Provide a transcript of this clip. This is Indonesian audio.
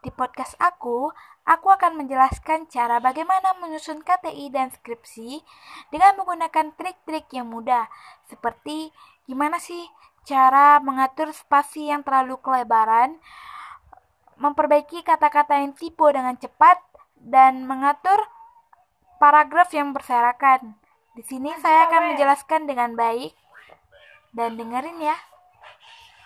di podcast aku, aku akan menjelaskan cara bagaimana menyusun KTI dan skripsi dengan menggunakan trik-trik yang mudah, seperti gimana sih cara mengatur spasi yang terlalu kelebaran, memperbaiki kata-kata yang tipe dengan cepat, dan mengatur paragraf yang berserakan. Di sini saya ya, akan menjelaskan dengan baik dan dengerin ya.